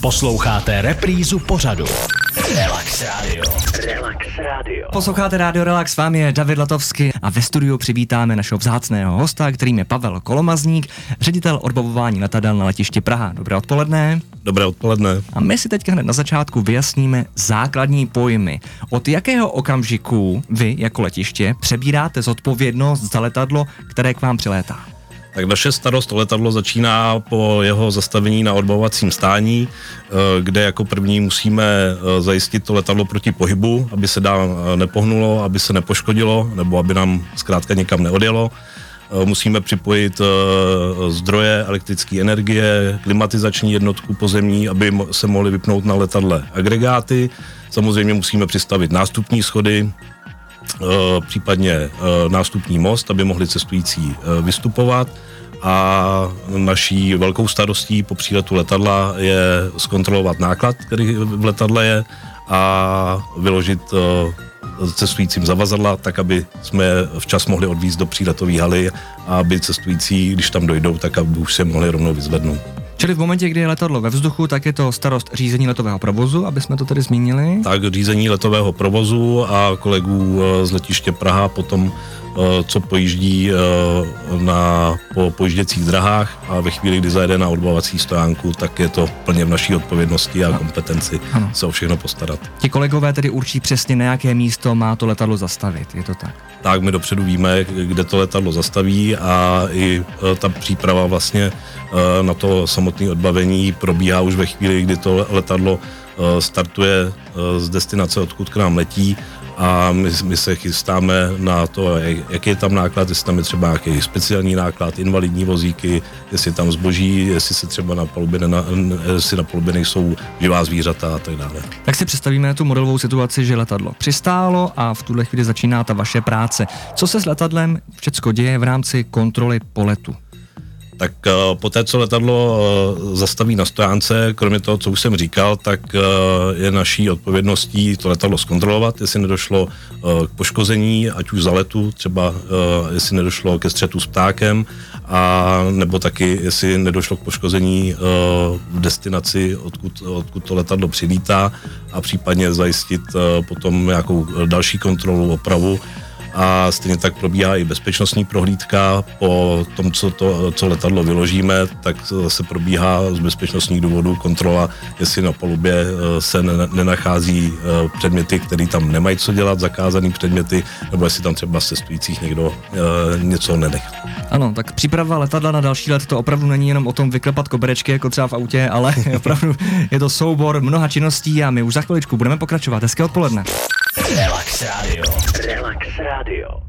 Posloucháte reprízu pořadu. Relax Radio. Relax Radio. Posloucháte Radio Relax, s vámi je David Latovsky a ve studiu přivítáme našeho vzácného hosta, kterým je Pavel Kolomazník, ředitel odbavování letadel na letišti Praha. Dobré odpoledne. Dobré odpoledne. A my si teďka hned na začátku vyjasníme základní pojmy. Od jakého okamžiku vy jako letiště přebíráte zodpovědnost za letadlo, které k vám přilétá? Tak naše starost o letadlo začíná po jeho zastavení na odbavovacím stání, eh, kde jako první musíme eh, zajistit to letadlo proti pohybu, aby se dál eh, nepohnulo, aby se nepoškodilo, nebo aby nám zkrátka někam neodjelo. Musíme připojit zdroje elektrické energie, klimatizační jednotku pozemní, aby se mohly vypnout na letadle agregáty. Samozřejmě musíme přistavit nástupní schody, případně eh, nástupní most, aby mohli cestující eh, vystupovat a naší velkou starostí po příletu letadla je zkontrolovat náklad, který v letadle je a vyložit cestujícím zavazadla, tak aby jsme včas mohli odvízt do příletové haly a aby cestující, když tam dojdou, tak aby už se mohli rovnou vyzvednout. Čili v momentě, kdy je letadlo ve vzduchu, tak je to starost řízení letového provozu, aby jsme to tedy zmínili? Tak řízení letového provozu a kolegů eh, z letiště Praha potom co pojíždí eh, na, po pojížděcích drahách a ve chvíli, kdy zajede na odbavací stojánku, tak je to plně v naší odpovědnosti a kompetenci ano. se o všechno postarat. Ti kolegové tedy určí přesně, na jaké místo má to letadlo zastavit, je to tak? Tak, my dopředu víme, kde to letadlo zastaví a i ta příprava vlastně Eh, na to samotné odbavení probíhá už ve chvíli, kdy to letadlo eh, startuje eh, z destinace, odkud k nám letí a my, my se chystáme na to, jaký je tam náklad, jestli tam je třeba nějaký speciální náklad, invalidní vozíky, jestli tam zboží, jestli se třeba na palubě, na, jestli na palubě nejsou živá zvířata a tak dále. Tak si představíme tu modelovou situaci, že letadlo přistálo a v tuhle chvíli začíná ta vaše práce. Co se s letadlem všechno děje v rámci kontroly poletu? Tak uh, po té, co letadlo uh, zastaví na stojánce, kromě toho, co už jsem říkal, tak uh, je naší odpovědností to letadlo zkontrolovat, jestli nedošlo k poškození, ať už za letu, třeba jestli nedošlo ke střetu s ptákem, a nebo taky, jestli nedošlo k poškození v destinaci, odkud, odkud to letadlo přilítá a případně zajistit potom nějakou další kontrolu, opravu a stejně tak probíhá i bezpečnostní prohlídka. Po tom, co, to, co letadlo vyložíme, tak se probíhá z bezpečnostních důvodů kontrola, jestli na palubě eh, se nenachází eh, předměty, které tam nemají co dělat, zakázané předměty, nebo jestli tam třeba z cestujících někdo eh, něco nenechá. Ano, tak příprava letadla na další let to opravdu není jenom o tom vyklepat koberečky, jako třeba v autě, ale opravdu je to soubor mnoha činností a my už za chviličku budeme pokračovat. Hezké odpoledne. Relax Radio. Relax Radio.